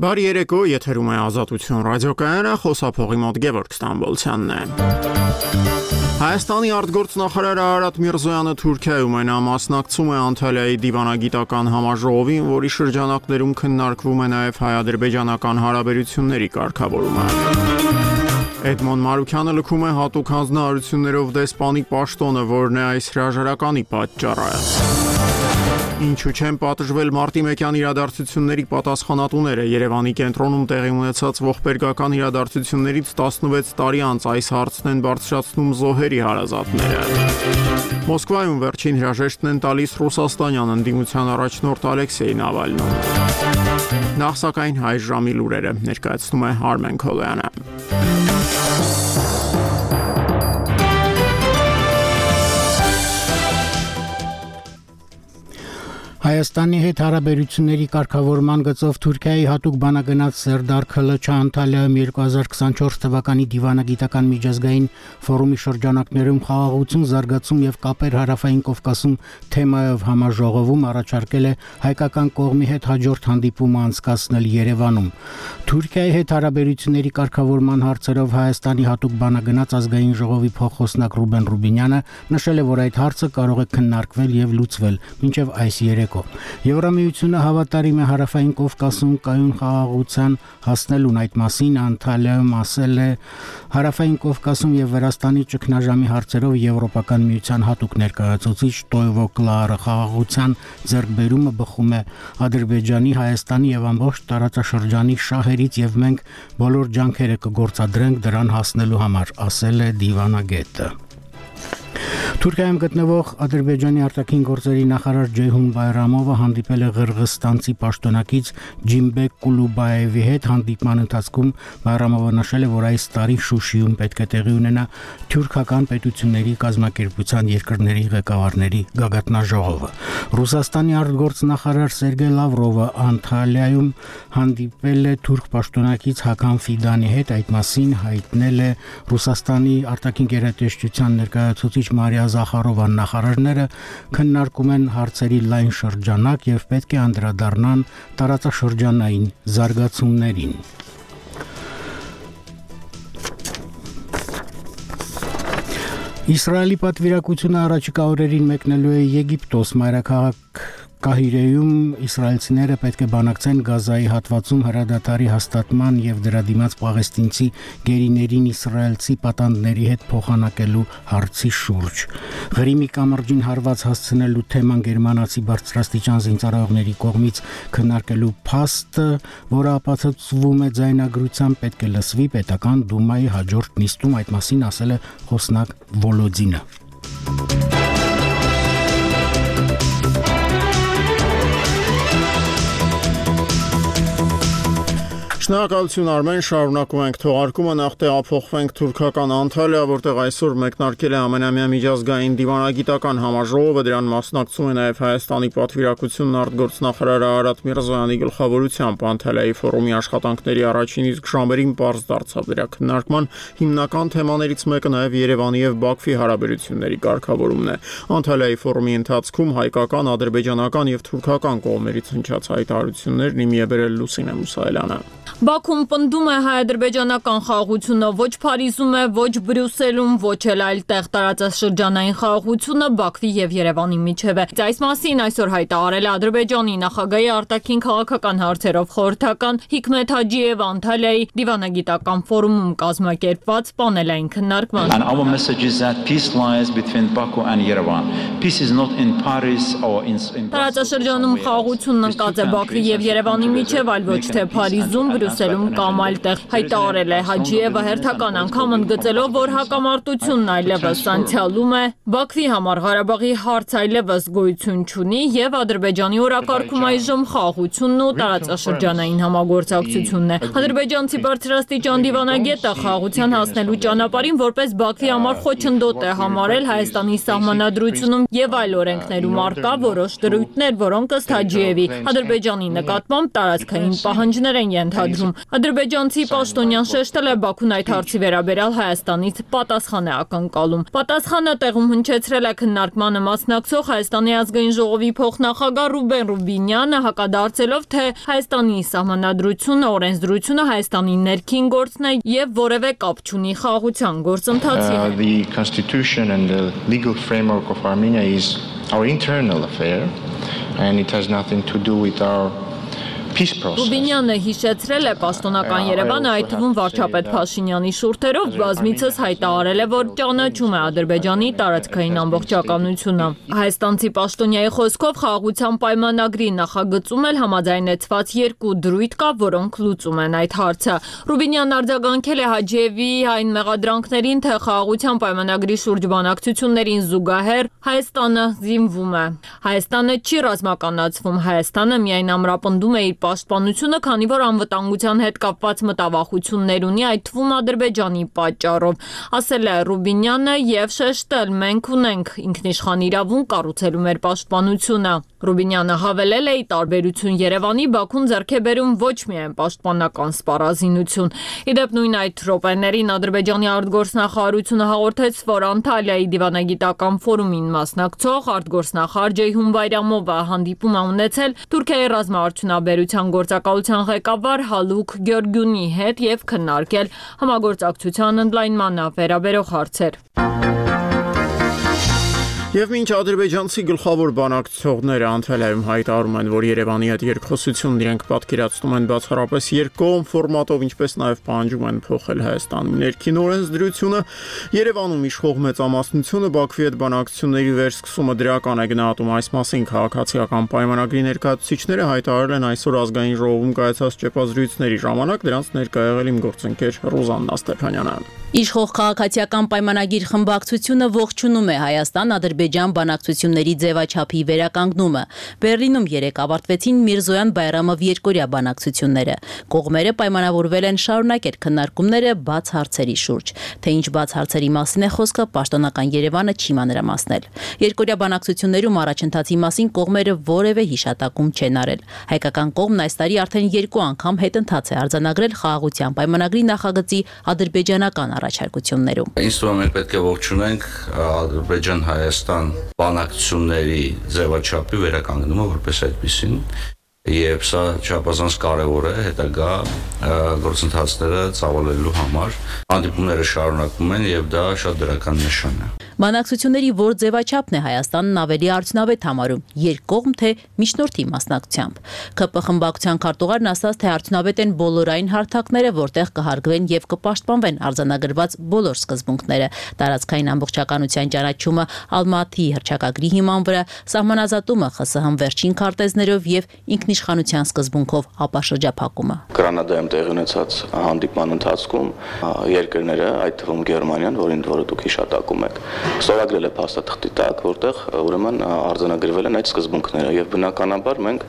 Բարի երեկո, եթերում է Ազատություն ռադիոկայանը, խոսափողի մոտ Գևորգ Ստամբոլցյանն է։ Հայաստանի արտգործնախարար Արարատ Միրզոյանը Թուրքիայում է նա մասնակցում է Անտալիայի դիվանագիտական համաժողովին, որի շրջանակներում քննարկվում է նաև հայ-ադրբեջանական հարաբերությունների կարգավորումը։ Էդմոն Մարուկյանը լքում է հատուկ հանձնարարություններով դեսպանի պաշտոնը, որն է այս հրաժարականի պատճառը։ Ինչու չեն պատժվել մարտի 1-յան իրադարձությունների պատասխանատուները Երևանի կենտրոնում տեղի ունեցած ողբերգական իրադարձություններից 16 տարի անց այս հարցն են բարձրացնում զոհերի հարազատները։ Մոսկվայում վերջին հրաժեշտն են տալիս Ռուսաստանյան ընդդիմության առաջնորդ Ալեքսեյ Նավալնուն։ Նախ սակայն հայ ժամի լուրերը ներկայացնում է Արմեն Քոլյանը։ Հայաստանի հետ հարաբերությունների կարգավորման գծով Թուրքիայի հատուկ բանագնաց Սերդար Քլչը Անտալիայում 2024 թվականի դիվանագիտական միջազգային ֆորումի շրջանակներում խաղաղություն, զարգացում եւ կապեր հարավային Կովկասում թեմայով համաժողովում առաջարկել է հայկական կողմի հետ հաջորդ հանդիպումը անցկացնել Երևանում։ Թուրքիայի հետ հարաբերությունների կարգավորման հարցերով Հայաստանի հատուկ բանագնաց ազգային ժողովի փոխոսնակ Ռուբեն Ռուբինյանը նշել է, որ այդ հարցը կարող է քննարկվել եւ լուծվել մինչեւ այս երեք օրակարգով։ Եվրամիությունը հավատարիմ է հարավային Կովկասում կայուն խաղաղության հասնելուն այդ մասին Անտալիայում ասել է հարավային Կովկասում եւ Վրաստանի ճգնաժամի հարցերով Եվրոպական միության հատուկ ներկայացուցիչ Տոյվո Կլարը խաղաղության ձեռքբերումը բխում է Ադրբեջանի, Հայաստանի եւ ամբողջ տարածաշրջանի շահերից եւ մենք բոլոր ջանքերը կգործադրենք դրան հասնելու համար, ասել է Դիվանագետը։ Թուրքիայում գտնվող Ադրբեջանի արտաքին գործերի նախարար Ջեյհուն Բայրամովը հանդիպել է Ղրղստանցի պաշտոնակից Ջիմբեկ Կուլուբաևի հետ հանդիպման ընթացքում Բայրամովը նշել է, որ այս տարի Շուշիում պետք է տեղի ունենա թուրքական պետությունների կազմակերպության երկրների ղեկավարների գագաթնաժողովը։ Ռուսաստանի արտգործնախարար Սերգեյ Լավրովը Անտալիայում հանդիպել է թուրք պաշտոնակից Հական Ֆիդանի հետ, այդ մասին հայտնել է Ռուսաստանի արտաքին գերատեսչության ներկայացուցիչ Մարիա Զախարովան նախարարները քննարկում են հարցերի լայն շրջանակ եւ պետք է անդրադառնան տարածաշրջանային զարգացումներին։ Իսրայելի պատվիրակությունը առաջիկա օրերին մեկնելու է Եգիպտոս մայրաքաղաք Կահիրեում իսրայելցիները պետք է բանակցեն Գազայի հատվածում հրադադարի հաստատման եւ դրա դիմաց Պաղեստինցի գերիներին իսրայելցի պատանդների հետ փոխանակելու հարցի շուրջ։ Ղրիմի կամրջին հարված հասցնելու թեման գերմանացի բարձրաստիճան զինծառայողների կողմից քննարկելու փաստը, որը ապացուցվում է ձայնագրությամբ պետք է լսվի պետական դումայի հաջորդ նիստում այդ մասին ասել է խոսնակ Վոլոդինը։ Շնորհակալություն Արմեն, շարունակում ենք թողարկումը, նախ տեղափոխվենք թուրքական Անտալիա, որտեղ այսօր մեկնարկել է ամենամյա միջազգային դիվանագիտական համաժողովը, դրան մասնակցում է նաև Հայաստանի պատվիրակությունն արտգործնախարար Արարատ Միրզոյանի գլխավորությամբ Անտալիայի ֆորումի աշխատանքների առաջին իսկ ժամերին པարզ դարձավ դրա քննարկման հիմնական թեմաներից մեկը նաև Երևանի եւ Բաքվի հարաբերությունների կարգավորումն է։ Անտալիայի ֆորումի ընթացքում հայկական, ադրբեջանական եւ թուրքական կողմերից հնչած հայտարարություններն իմի է բերել Լուսինե Մուսայելյանը։ Բաքուն պնդում է հայ-ադրբեջանական խաղաղությունը, ոչ Փարիզում է, ոչ Բրյուսելում, ոչ էլ այլ տեղ տարածաշրջանային խաղաղությունը Բաքվի եւ Երևանի միջև է։ Այս մասին այսօր հայտարարել է Ադրբեջանի նախագահի արտաքին քաղաքական հարցերով խորհրդական Հիկմետ Հաջիև Անտալիայի դիվանագիտական ֆորումում կազմակերպված պանելային քննարկման։ And our message is that peace lies between Baku and Yerevan. Peace is not in Paris or in Տարածաշրջանում խաղաղությունն ընկած է Բաքվի եւ Երևանի միջև, այլ ոչ թե Փարիզում, Բրյուսելում կամ այլտեղ հայտարարել է Հաջիևը հերթական անգամ ընդգծելով, որ հակամարտությունն այլևս անցյալում է, Բաքվի համար Ղարաբաղի հարց այլևս գոյություն չունի եւ Ադրբեջանի օրակարգում այժմ խաղաղությունն ու տարածաշրջանային համագործակցությունն է։ Ադրբեջանցի բարձրաստիճան դիվանագետը խաղաղության հասնելու ճանապարհին որպես Բաքվի համար խոչընդոտ է համարել Հայաստանի սահմանադրությունում եւ այլ օրենքներում արկա որոշ դրույթներ, որոնք ըստ Հաջիևի Ադրբեջանի նկատմամբ տարածքային պահանջներ են ենթադրում տեղում։ Ադրբեջանցի պաշտոնյան շեշտել է Բաքուն այդ հարցի վերաբերյալ Հայաստանից պատասխան է ակնկալում։ Պատասխանը տեղում հնչեցրել է քննարկմանը մասնակցող Հայաստանի ազգային ժողովի փոխնախագահ Ռուբեն Ռուբինյանը հակադարձելով, թե Հայաստանի սահմանադրությունը, օրենսդրությունը Հայաստանի ներքին գործն է եւ որևէ կապ չունի խաղաղության գործընթացի հետ։ The constitution and the legal framework of Armenia is our internal affair and it has nothing to do with our peace process. Ռուբինյանը հիշեցրել է պաշտոնական Երևանը այդ թվում վարչապետ Փաշինյանի շուրթերով բազմիցս հայտարարել է, որ ճանաչում է Ադրբեջանի տարածքային ամբողջականությունը։ Հայաստանցի պաշտոնյայի խոսքով խաղաղության պայմանագրի նախագծում էլ համաձայնեցված երկու դրույթ կա, որոնք լուծում են այդ հարցը։ Ռուբինյանն արձագանքել է Հաջիևի այն մեղադրանքներին, թե խաղաղության պայմանագրի շուրջ բանակցություններին զուգահեռ Հայաստանը զինվում է։ Հայաստանը չի ռազմականացվում, Հայաստանը միայն ամրապնդում է իր պաշտպանությունը, քանի որ անվտանգության հետ կապված մտավախություններ ունի, այդ թվում Ադրբեջանի պատճառով, ասել է Ռուբինյանը եւ շեշտել. մենք ունենք ինքնիշխան իրավունք կառուցելու մեր պաշտպանությունը։ Ռուբինյանը հավելել է՝ ի տարբերություն Երևանի, Բաքուն ձեռք է բերում ոչ միայն պաշտպանական սպառազինություն։ Իդեպ նույն այդ րոպեներին Ադրբեջանի արտգործնախարարությունը հաղորդեց, որ Անտալիայի դիվանագիտական ֆորումին մասնակցող արտգործնախարար Ջեյհուն Բայրամովը հանդիպում է ունեցել Թուրքիայի ռազմաարդյունաբերության գործակալության ղեկավար Հալուկ Գյորգյունի հետ եւ քննարկել համագործակցության ընդլայնմանը վերաբերող հարցեր։ Եվ մինչ ադրբեջանցի գլխավոր բանակցողները Անտալիայում հայտարարում են, որ Երևանի հետ երկխոսությունն իրենք պատկերացնում են բացառապես երկկողմ ֆորմատով, ինչպես նաև պահանջում են փոխել Հայաստանի ներքին օրենսդրությունը, Երևանում իշխող մեծամասնությունը Բաքվի հետ բանակցությունների վերսկսումը դրական է գնահատում այս մասին քաղաքացիական պայմանագրի ներկայացուցիչները հայտարարել են այսօր ազգային ժողովում կայացած ճեպազրույցների ժամանակ դրանց ներկայ եղել իմ գործընկեր Ռոզաննա Ստեփանյանը։ Իշխող քաղաքացիական պայմանագիր խմբակցությունը ողջունում է Հայաստան-Ադրբեջան բանակցությունների ձևաչափի վերականգնումը։ Բերլինում երեք ավարտվեցին Միրզոյան Բայրամով երկորյա բանակցությունները։ Կողմերը պայմանավորվել են շարունակել քննարկումները բաց հարցերի շուրջ։ Թե ինչ բաց հարցերի մասին է խոսքը, պաշտոնական Երևանը չի մանրամասնել։ Երկորյա բանակցություններում առաջընթացի մասին կողմերը որևէ հիշատակում չեն արել։ Հայկական կողմն այս տարի արդեն երկու անգամ հետընթաց է արձանագրել խաղաղության պայմանագրի նախագծի ադրբեջանական առաջարկություններում։ Ինձ թվում է պետք է ողջունենք Ադրբեջան-Հայաստան բանակցությունների ձևաչափի վերականգնումը որպես այդպեսին եւ սա չափազանց կարեւոր է հետագա գործընթացները ծավալելու համար հանդիպումները շարունակվում են եւ դա շատ դրական նշան է Բանակցությունների որ ձևաչափն է Հայաստանն ավելի արդյունավետ համարում երկկողմ թե միջնորդի մասնակցությամբ։ ԿՊ խմբակցության քարտուղարն ասաց, թե արդյունավետ են բոլորային հարթակները, որտեղ կհարգվեն եւ կպաշտպանվեն արձանագրված բոլոր սկզբունքները՝ տարածքային ամբողջականության ճանաչումը Ալմատի հրճակագրի հիման վրա, սահմանազատումը ԽՍՀՄ վերջին քարտեզներով եւ ինքնիշխանության սկզբունքով ապաշրջափակումը։ Գրանադայում տեղի ունեցած հանդիպման ընթացքում երկրները, այդ թվում Գերմանիան, որին որը դուք հիշատակում եք, ստորագրել է փաստաթղթի տակ, որտեղ ուրեմն արձանագրվել են այդ սկզբունքները եւ բնականաբար մենք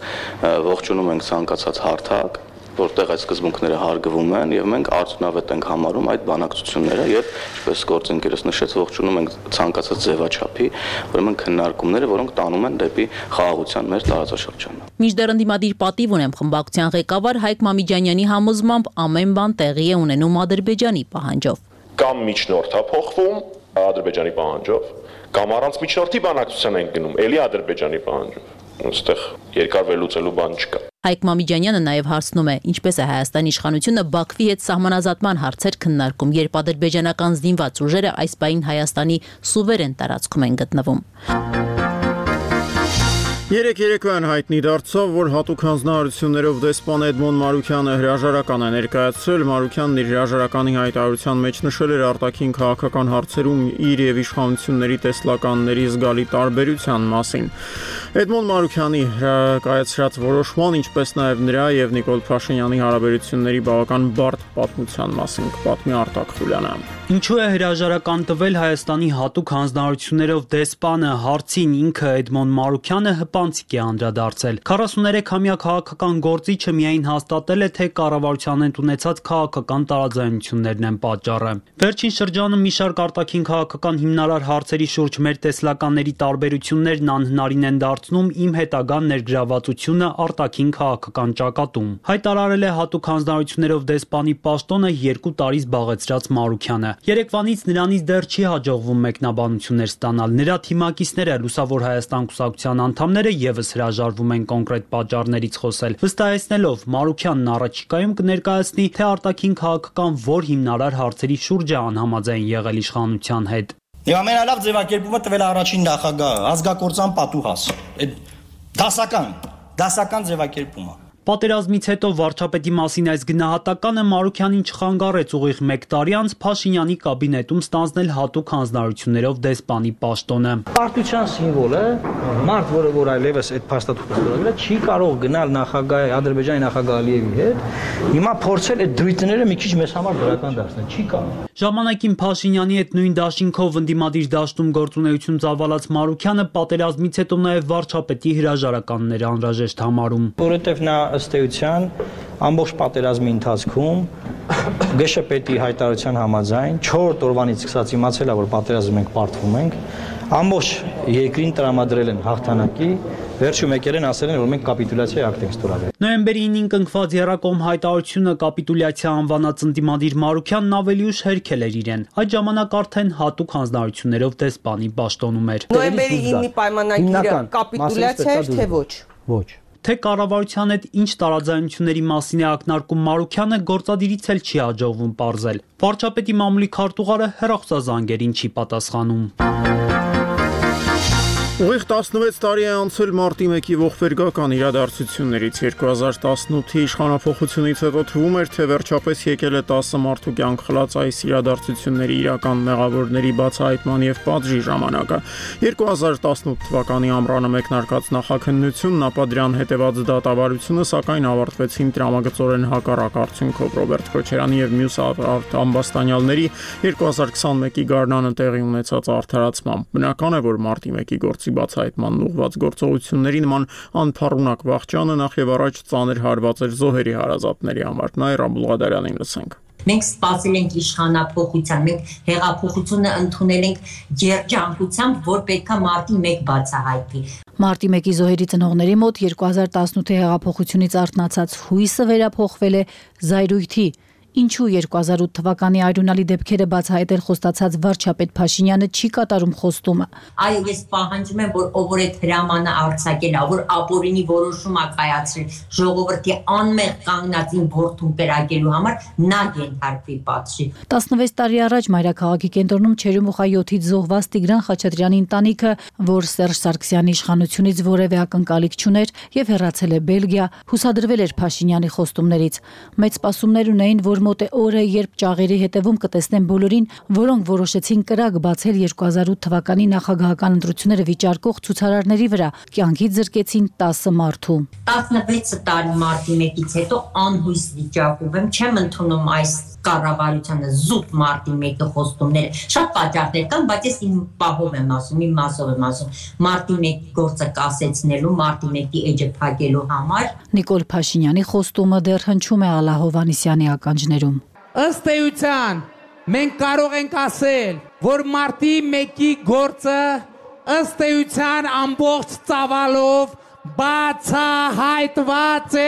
ողջունում ենք ցանկացած հարթակ, որտեղ այդ սկզբունքները հարգվում են եւ մենք արդյունավետ ենք համարում այդ բանակցությունները եւ ինչպես գործընկերս նշեց ողջունում ենք ցանկացած ձևաչափի, ուրեմն քննարկումները, որոնք տանում են դեպի խաղաղության մեր տարածաշրջանը։ Միջդեռ ընդդիմադիր պատիվ ունեմ խմբակցության ղեկավար Հայկ Մամիջանյանի համոզմամբ ամեն բան տեղի է ունենում Ադրբեջանի պահանջով։ Կամ միջնորդա փոխվում Ադրբեջանի պահանջով, կամ առանց միջնորդի բանակցության են գնում, ելի Ադրբեջանի պահանջով այստեղ երկար վերլուծելու բան չկա։ Հայկ Մամիջանյանը նաև հարցնում է, ինչպես է Հայաստանի իշխանությունը Բաքվի հետ սահմանազատման հարցեր քննարկում, երբ ադրբեջանական զինված ուժերը այս պայն Հայաստանի սուվերեն տարածքում են գտնվում։ Երեք երեկոյան հայտնի դարձավ, որ հատուկ հանձնարարություններով դեսպան Էդմոն Մարուկյանը հրաժարական է ներկայացրել։ Մարուկյանն իր հրաժարականի հայտարարության մեջ նշել էր արտաքին քաղաքական հարցերում իր եւ իշխանությունների տեսլականների զգալի տարբերության մասին։ Էդմոն Մարուկյանի հրակայացրած որոշման, ինչպես նաեւ նրա եւ Նիկոլ Փաշինյանի հարաբերությունների բավական բարդ պատմության մասին կպատմի Արտակ Խուլյանը։ Ինչու է հրաժարական տվել Հայաստանի հատուկ հանձնարարություններով դեսպանը հարցին ինքը Էդմոն Մարուկյանը հպանցիկ է անդրադարձել։ 43-ամյա քաղաքական գործիչը միայն հաստատել է, թե կառավարության հետ ունեցած քաղաքական տարաձայնություններն են պատճառը։ Վերջին շրջանում մի շարք արտաքին քաղաքական հիմնարար հարցերի շուրջ մեր տեսլականների տարբերություններն անհնարին են դարձնում իմ հետագա ներգրավվածությունը արտաքին քաղաքական ճակատում։ Հայտարարել է հատուկ հանձնարարություններով դեսպանի պաշտոնը 2 տարի զբաղեցրած Մարուկյանը։ Երեկվանից նրանից դեռ չի հաջողվում մեկնաբանություններ ստանալ։ Նրա թիմակիցները Լուսավոր Հայաստան կուսակցության անդամները եւս հրաժարվում են կոնկրետ պատճառներից խոսել, վստահեցնելով Մարուկյանն առաջիկայում կներկայացնի, թե արտաքին քաղաքական որ հիմնարար հարցերի շուրջ է անհամաձայն եղել իշխանության հետ։ Եվ ամենալավ ձևակերպումը տվել առաջին նախագահը, ազգակործան պատուհաս։ Այդ դասական, դասական ձևակերպումը։ Պատերազմից հետո վարչապետի մասին այս գնահատականը Մարուկյանին չխանգարեց ուղիղ 1 տարի անց Փաշինյանի կաբինետում ստանձնել հատուկ հանձնարարություններով դեսպանի պաշտոնը։ Պարտության սիմվոլ է, մարդ, որը որ այլևս այդ փաստաթուղթը ստորագրել է, չի կարող գնալ նախագահ Ադրբեջանի նախագահ Ալիևի հետ, հիմա փորձել այդ դրույթները մի քիչ մեզ համար դրական դարձնել, չի կարող։ Ժամանակին Փաշինյանի հետ նույն դաշինքով ընդդիմադիր դաշտում գործունեություն ծավալած Մարուկյանը պատերազմից հետո նաև վարչապետի հրաժարականներ անհրաժեշտ համարում։ Որովհետև նա ըստ էության ամբողջ պատերազմի ընթացքում ԳՇՊՏ-ի հայտարարության համաձայն 4 օրվանից սկսած իմացել է, որ պատերազմում ենք պարտվում ենք, ամբողջ երկրին տրամադրել են հաղթանակի, վերջում եկել են ասել են, որ մենք կապիտուլյացիայի ակտ ենք ստորագրել։ Նոյեմբերի 9-ին կնքված Երակոմ հայտարարությունը կապիտուլյացիա անվանած ընդդիմադիր Մարուկյանն ավելի ուշ հերքել էր իրեն։ Այդ ժամանակ արդեն հատուկ հանձնարարություններով դեսպանի պաշտոնում էր։ Նոյեմբերի 9-ի պայմանագիրը կապիտուլյացիա էր թե ոչ։ Ոչ թե կառավարության հետ ինչ տարաձայնությունների մասին է ակնարկում Մարուկյանը գործադիրից էլ չի հաջողվում ողրզել։ Վարչապետի մամուլի քարտուղարը հերախոսազանգերին չի պատասխանում։ Ուղիղ 16 տարի է անցել մարտի 1-ի ողբերգական իրադարձություններից. 2018-ի իշխանապողությունից հետո թվում էր, թե վերջապես եկել է 10 մարդու կյանք խլած այս իրադարձությունների իրական մեղավորների բացահայտման եւ պատժի ժամանակը։ 2018 թվականի ամռանը մեկնարկած նախաքննությունն ապա դրան հետևած դատավարությունը սակայն ավարտվեցին տրամագծորեն հակառակ արդյունքով. Ռոբերտ Քոչարյանի եւ մյուս ամբաստանյալների 2021-ի գարնանը տեղի ունեցած արդարացմամբ։ Բնական է, որ մարտի 1-ի գործի գործի բացահայտման ուղղված գործողությունների նման անփառունակ վաղճանը նախ եւ առաջ ծանր հարված էր զոհերի հարազատների համար։ Նայր Աբուլղադարյանին լսենք։ Մենք սպասել ենք իշխանապողության, մենք հեղափոխությունը ընդունել ենք երջանկությամբ, որ պետքա մարտի 1 բացահայտվի։ Մարտի 1-ի զոհերի ծնողների մոտ 2018-ի հեղափոխությունից արթնացած հույսը վերափոխվել է զայրույթի Ինչու 2008 թվականի արյունալի դեպքերը բացահայտել խոստացած վարչապետ Փաշինյանը չի կատարում խոստումը։ Այո, ես պահանջում եմ, որ ով որ այդ հրամանը արձակել է, որ ապօրինի որոշում է կայացրել ժողովրդի անմեղ կանգնածին ворթուն կերակելու համար, նա կենթարկվի պատժի։ 16 տարի առաջ Մայրաքաղաքի կենտրոնում Չերումուխա 7-ից զոհված Տիգրան Խաչատրյանի ընտանիքը, որ Սերժ Սարգսյանի իշխանությունից որևէ ակնկալիք չուներ եւ հեռացել է Բելգիա, հուսադրվել էր Փաշինյանի խոստումներից։ Մեծ սպասումներ ունեին, որ մոտ է օրը, երբ ճաղերի հետևում կտեսնեն բոլորին, որոնք որոշեցին կրակ բացել 2008 թվականի նախագահական ընտրությունները վիճարկող ցուցարարների վրա, կյանքից զրկեցին 10 մարդու։ 16 տարի մարտի 1-ից հետո անհույս վիճակում եմ, չեմ ընդունում այս կառավարությանը զուտ մարտի 1-ը խոստումները շատ պատճառներ կան, բայց ես իմ պահով եմ ասում, իմ մասով եմ ասում, մարտի 1 գործը կասեցնելու, մարտի 1-ի էջը փակելու համար։ Նիկոլ Փաշինյանի խոստումը դեռ հնչում է Ալա Հովանիսյանի ականջներում։ Ըստ էության մենք կարող ենք ասել, որ մարտի 1-ի գործը ըստ էության ամբողջ ծավալով բացահայտված է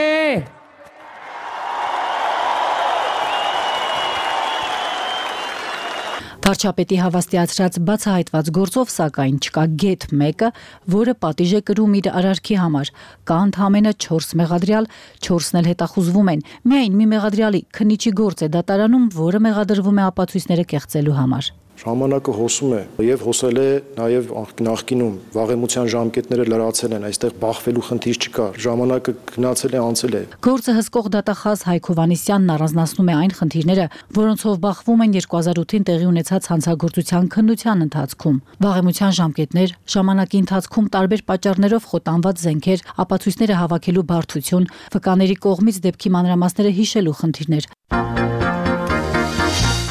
Վարչապետի հավաստիացրած բացահայտված գործով սակայն չկա գետ մեկը, որը պատիժ է կրում իր արարքի համար։ Կա ընդհանրապես 4 մեղադրյալ, 4-ն էլ հետախուզվում են։ Միայն մի մեղադրյալի քնիչի գործ է դատարանում, որը մեղադրվում է ապացույցները կեղծելու համար։ Ժամանակը հոսում է եւ հոսել է նաեւ նախկինում վաղեմության ժամկետները լրացել են, այստեղ բախվելու խնդիր չկա։ Ժամանակը գնացել է, անցել է։ Գործը հսկող դատախազ Հայկ Հովանիսյանն առանձնացնում է այն խնդիրները, որոնցով բախվում են 2008-ին տեղի ունեցած հանցագործության քննության ընթացքում։ Վաղեմության ժամկետներ, ժամանակի ընթացքում տարբեր պատճառներով խոտանված զենքեր, ապացույցները հավաքելու բարդություն, վկաների կողմից դեպքի մանրամասները հիշելու խնդիրներ։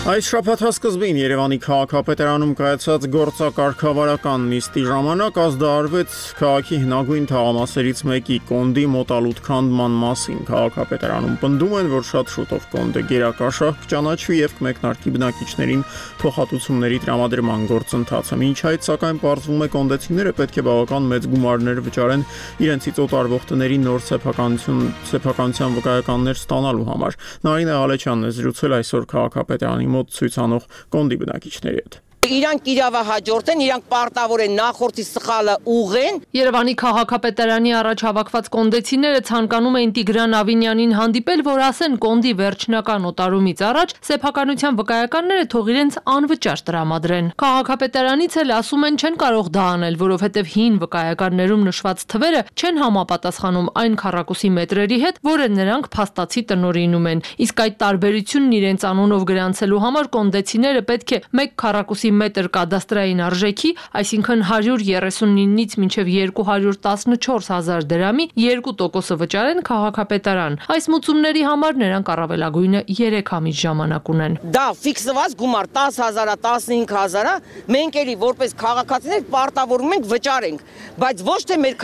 Այս շաբաթվա սկզբին Երևանի քաղաքապետարանում կայացած գործակարգավարական նիստի ժամանակ ազդարարվեց քաղաքի հնագույն թաղամասերից մեկի Կոնդի մոտալուտ քանդման մասին։ Քաղաքապետարանում պնդում են, որ շատ շուտով Կոնդը գերակաշահ կճանաչվի եւ կմեկնարկի բնակիչներին փոխհատուցումների տրամադրման գործընթացը։ Մինչ այդ սակայն պարզվում է կոնդեցիները պետք է բավական մեծ գումարներ վճարեն իրենցից օտարվող տների նոր սեփականություն սեփականության վկայականներ ստանալու համար։ Նարինե Ալեչյանն է զրուցել այսօր քաղաքապետարանի մոտ ցույցանող կոնդի բնակիչների հետ։ Իրանք իրավահաջորդ են, իրանք պարտավոր են նախորդի սխալը ուղեն։ Երևանի քաղաքապետարանի առաջ հավաքված կոնդեցիները ցանկանում էին Տիգրան Ավինյանին հանդիպել, որ ասեն կոնդի վերջնական օտարումից առաջ սեփականության վկայականները թող իրենց անվճար տրամադրեն։ Քաղաքապետարանից էլ ասում են չեն կարող դա անել, որովհետև հին վկայականներում նշված թվերը չեն համապատասխանում այն քառակուսի մետրերի հետ, որը նրանք փաստացի տնորինում են։ Իսկ այդ տարբերությունն իրենց անունով գրանցելու համար կոնդեցիները պետք է 1 քառակուսի մետր կադաստրային արժեքի, այսինքն 139-ից մինչև 214 հազար դրամի 2%-ը վճարեն քաղաքապետարան։ Այս մուծումների համար նրանք առավելագույնը 3 ամիս ժամանակ ունեն։ Դա ֆիքսված գումար 10000-ա, 15000-ա, մենք էլի որպես քաղաքացիներ պարտավորում ենք վճարենք, բայց ոչ թե մեր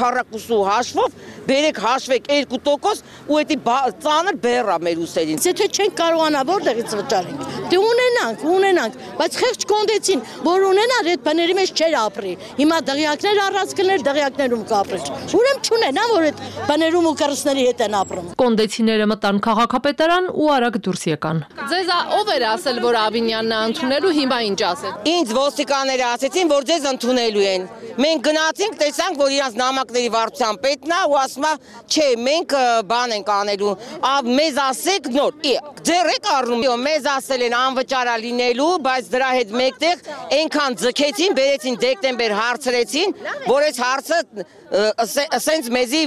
քառակուսու հաշվով բերեք հաշվեք 2% ու դա ծանր բեռա մեր ուսերին։ Եթե չենք կարողանա որտեղից վճարենք։ Դե ունենանք, ունենանք, բայց խեղճ կոնդեցին, որ ունենար այդ բաների մեջ չէր ապրի։ Հիմա դղյակներ առած կներ, դղյակներում կապրել։ Ուրեմն չունենա, որ այդ բաներում ու կրսների հետ են ապրում։ Կոնդեցիները մտան քաղաքապետարան ու արագ դուրս եկան։ Ձեզ ով էր ասել, որ Ավինյանն է ընդունելու, հիմա ինչ ասել։ Ինձ ոստիկանները ասեցին, որ ձեզ ընդունելու են։ Մենք գնացինք, տեսանք, որ իրանց նամակների վարչության պետն է ու ասում է, չէ, մենք բան ենք անելու։ Ավ մեզ ասեք նոր, ձեր եք առնում, մեզ ասել են անվճարա լինելու, բայց դրա հետ մեկտեղ այնքան ձգեցին, բերեցին դեկտեմբեր հարցրեցին, որ այս հարցը ասենց մեզի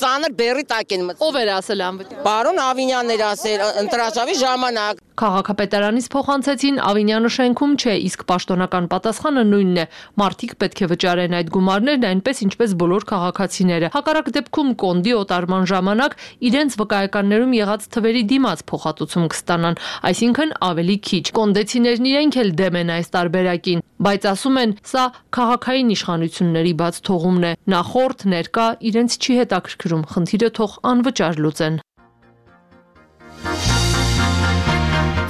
ծանր բերի տակ են մտցել։ Ով էր ասել անվճար։ Պարոն Ավինյանն էր ասել ընտրաշավի ժամանակ։ Քաղաքապետարանից փոխանցեցին Ավինյանը շենքում չէ, իսկ պաշտոնական պատասխանը նույնն է։ Մարտիկ պետք է վճարեն այդ գումարներն այնպես ինչպես բոլոր քաղաքացիները։ Հակառակ դեպքում կոնդի օտարման ժամանակ իրենց վկայականներում եղած թվերի դիմաց փոխհատուցում կստանան, այսինքն ավելի քիչ։ Կոնդեցիներն իրենք էլ դեմ են այս տարբերակին, բայց ասում են, սա քաղաքային իշխանությունների բաց թողումն է։ Նախորդ, ներկա իրենց չի հետաքրքրում, խնդիրը թող անվճար լուծեն։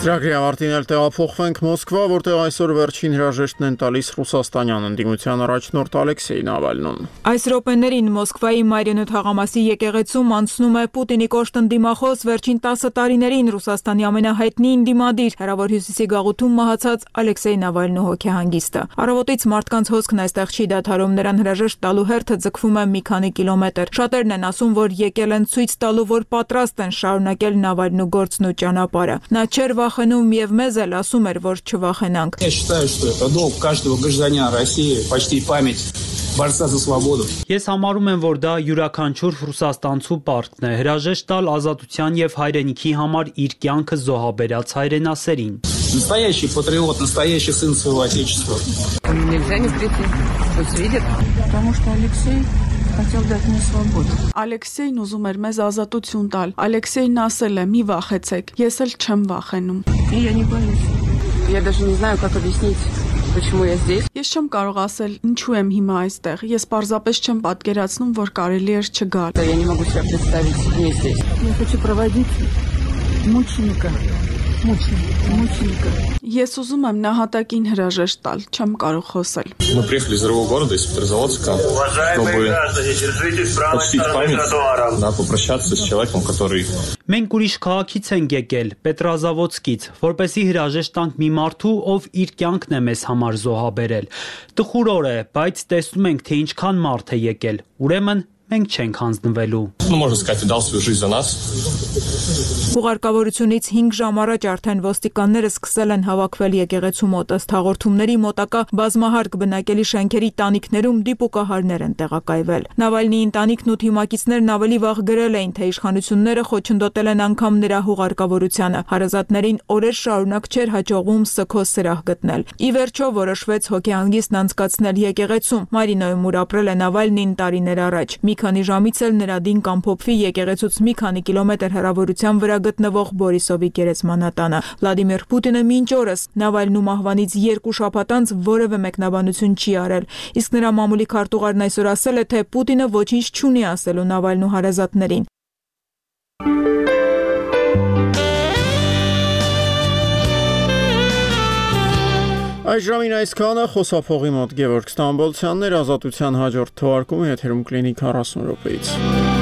Ծրագրի ավարտին էլ տեղափոխվենք Մոսկվա, որտեղ այսօր վերջին հրաժեշտն են տալիս ռուսաստանյան ընդդիմության առաջնորդ Ալեքսեյ Նավալնուն։ Այս րոպեներին Մոսկվայի Մարիոնետ հաղամասի եկեղեցում անցնում է Պուտինի կոշտ ընդդիմախոս վերջին 10 տարիներին Ռուսաստանի ամենահայտնի ինդիմադիր հրավոր հյուսիսի գաղութում մահացած Ալեքսեյ Նավալնու հոգեհանգիստը։ Առավոտից մարդկանց հոսքն այստեղ չի դադարում, նրան հրաժեշտ տալու հերթը ձգվում է մի քանի կիլոմետր։ Շատերն են ասում, որ եկել են ցույց տալու, որ պատրաստ են շարունակել Նավալնու գործն ու ճանապարհը։ Նա չեր վախենում եւ մեզ էլ ասում էր, որ չվախենանք։ Я считаю, что это долг каждого гражданина России почти память борца за свободу։ Ես համարում եմ, որ դա յուրաքանչյուր ռուսաստանցու պարտքն է հրաժեշտ տալ ազատության եւ հայրենիքի համար իր կյանքը զոհաբերած հայրենասերին։ Настоящий патриот, настоящий сын своего отечества. Нельзя не прийти. Пусть видит. Потому что Алексей хотел дать мне свободу։ Ալեքսեյն ուզում էր մեզ ազատություն տալ։ Ալեքսեյն ասել է՝ «Մի վախեցեք»։ Ես էլ չեմ վախենում։ Я не боюсь. Я даже не знаю, как объяснить почему я здесь։ Ես չեմ կարող ասել ինչու եմ հիմա այստեղ։ Ես պարզապես չեմ պատկերացնում, որ կարելի էր չգալ։ Я не могу себе представить не здесь։ Я хочу проводить мученика Ես ուզում եմ նահատակին հրաժեշտ տալ, չեմ կարող խոսել։ Мы приехали из Рыгого города, из Петрозаводска, чтобы почтить память, да, попрощаться с человеком, который Մենք ուրիշ քաղաքից ենք եկել, Պետրազավոդսկից, որպեսի հրաժեշտ տանք մի մարդու, ով իր կյանքն է մեզ համար զոհաբերել։ Տխուր օր է, բայց տեսնում ենք, թե ինչքան մարդ է եկել։ Ուրեմն մենք չենք հանձնվելու։ Ну, можно сказать, дал свою жизнь за нас. Ուղարկավորությունից 5 ժամ առաջ արդեն ոստիկանները սկսել են հավաքվել եկեղեցու մոտ ըստ հաղորդումների մոտակա բազմահարկ բնակելի շենքերի տանիքներում դիպուկահարներ են տեղակայվել։ Նավալնի ընտանիքն ու թիմակիցներն ավելի վաղ գրել էին, թե իշխանությունները խոչընդոտել են անգամ նրա հուղարկավորությանը։ Հարազատներին օրեր շարունակ չէր հաջողվում սքո սրահ գտնել։ Ի վերջո որոշվեց հոգեհանգիստն անցկացնել եկեղեցում։ Մարինոյում ուր ապրել է Նավալնին տարիներ առաջ։ Մի քանի ժամից էլ նրա դին կամփոփվի եկեղեցուց մի քանի կիլոմետր հեռավորության վրա գտնվող Բորիսովի գերեզմանատանը։ Վլադիմիր Պուտինը մինչ օրս Նավալնու մահվանից երկու շաբաթ անց որևէ մեկնաբանություն չի արել։ Իսկ նրա մամուլի քարտուղարն այսօր ասել է, թե Պուտինը ոչինչ չունի ասելու Նավալնու հարազատներին։ Այս ժամին այսքանը խոսափողի մոտ Գևորգ Ստամբոլցյանն էր ազատության հաջորդ թվարկումը եթերում կլինի 40 րոպեից։